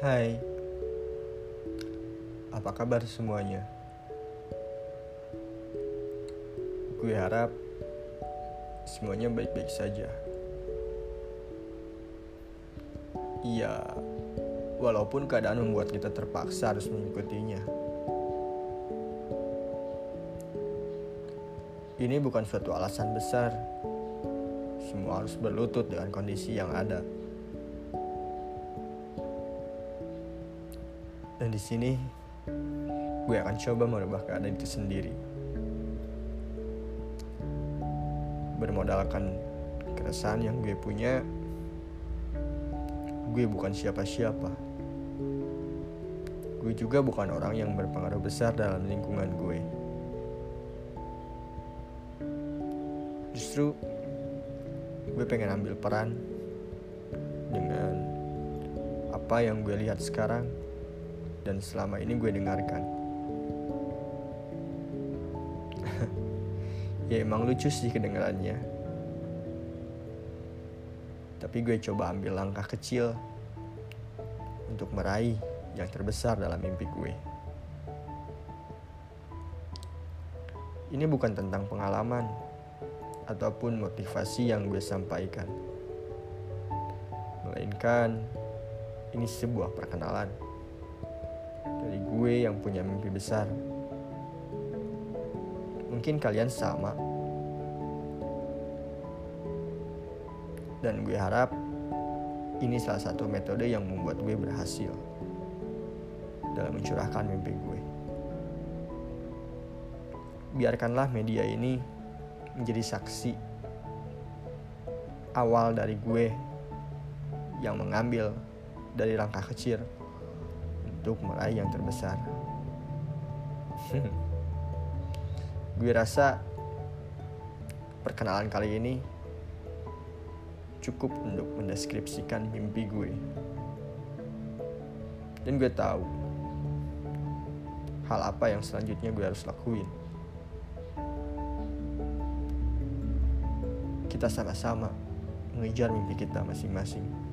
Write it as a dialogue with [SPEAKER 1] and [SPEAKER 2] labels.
[SPEAKER 1] Hai, apa kabar semuanya? Gue harap semuanya baik-baik saja. Iya, walaupun keadaan membuat kita terpaksa harus mengikutinya. Ini bukan suatu alasan besar. Semua harus berlutut dengan kondisi yang ada. Dan di sini gue akan coba merubah keadaan itu sendiri. Bermodalkan keresahan yang gue punya, gue bukan siapa-siapa. Gue juga bukan orang yang berpengaruh besar dalam lingkungan gue. Justru gue pengen ambil peran dengan apa yang gue lihat sekarang dan selama ini gue dengarkan. ya emang lucu sih kedengarannya. Tapi gue coba ambil langkah kecil untuk meraih yang terbesar dalam mimpi gue. Ini bukan tentang pengalaman ataupun motivasi yang gue sampaikan. Melainkan ini sebuah perkenalan dari gue yang punya mimpi besar. Mungkin kalian sama. Dan gue harap ini salah satu metode yang membuat gue berhasil dalam mencurahkan mimpi gue. Biarkanlah media ini menjadi saksi awal dari gue yang mengambil dari langkah kecil untuk meraih yang terbesar. gue rasa perkenalan kali ini cukup untuk mendeskripsikan mimpi gue. Dan gue tahu hal apa yang selanjutnya gue harus lakuin. Kita sama-sama mengejar mimpi kita masing-masing.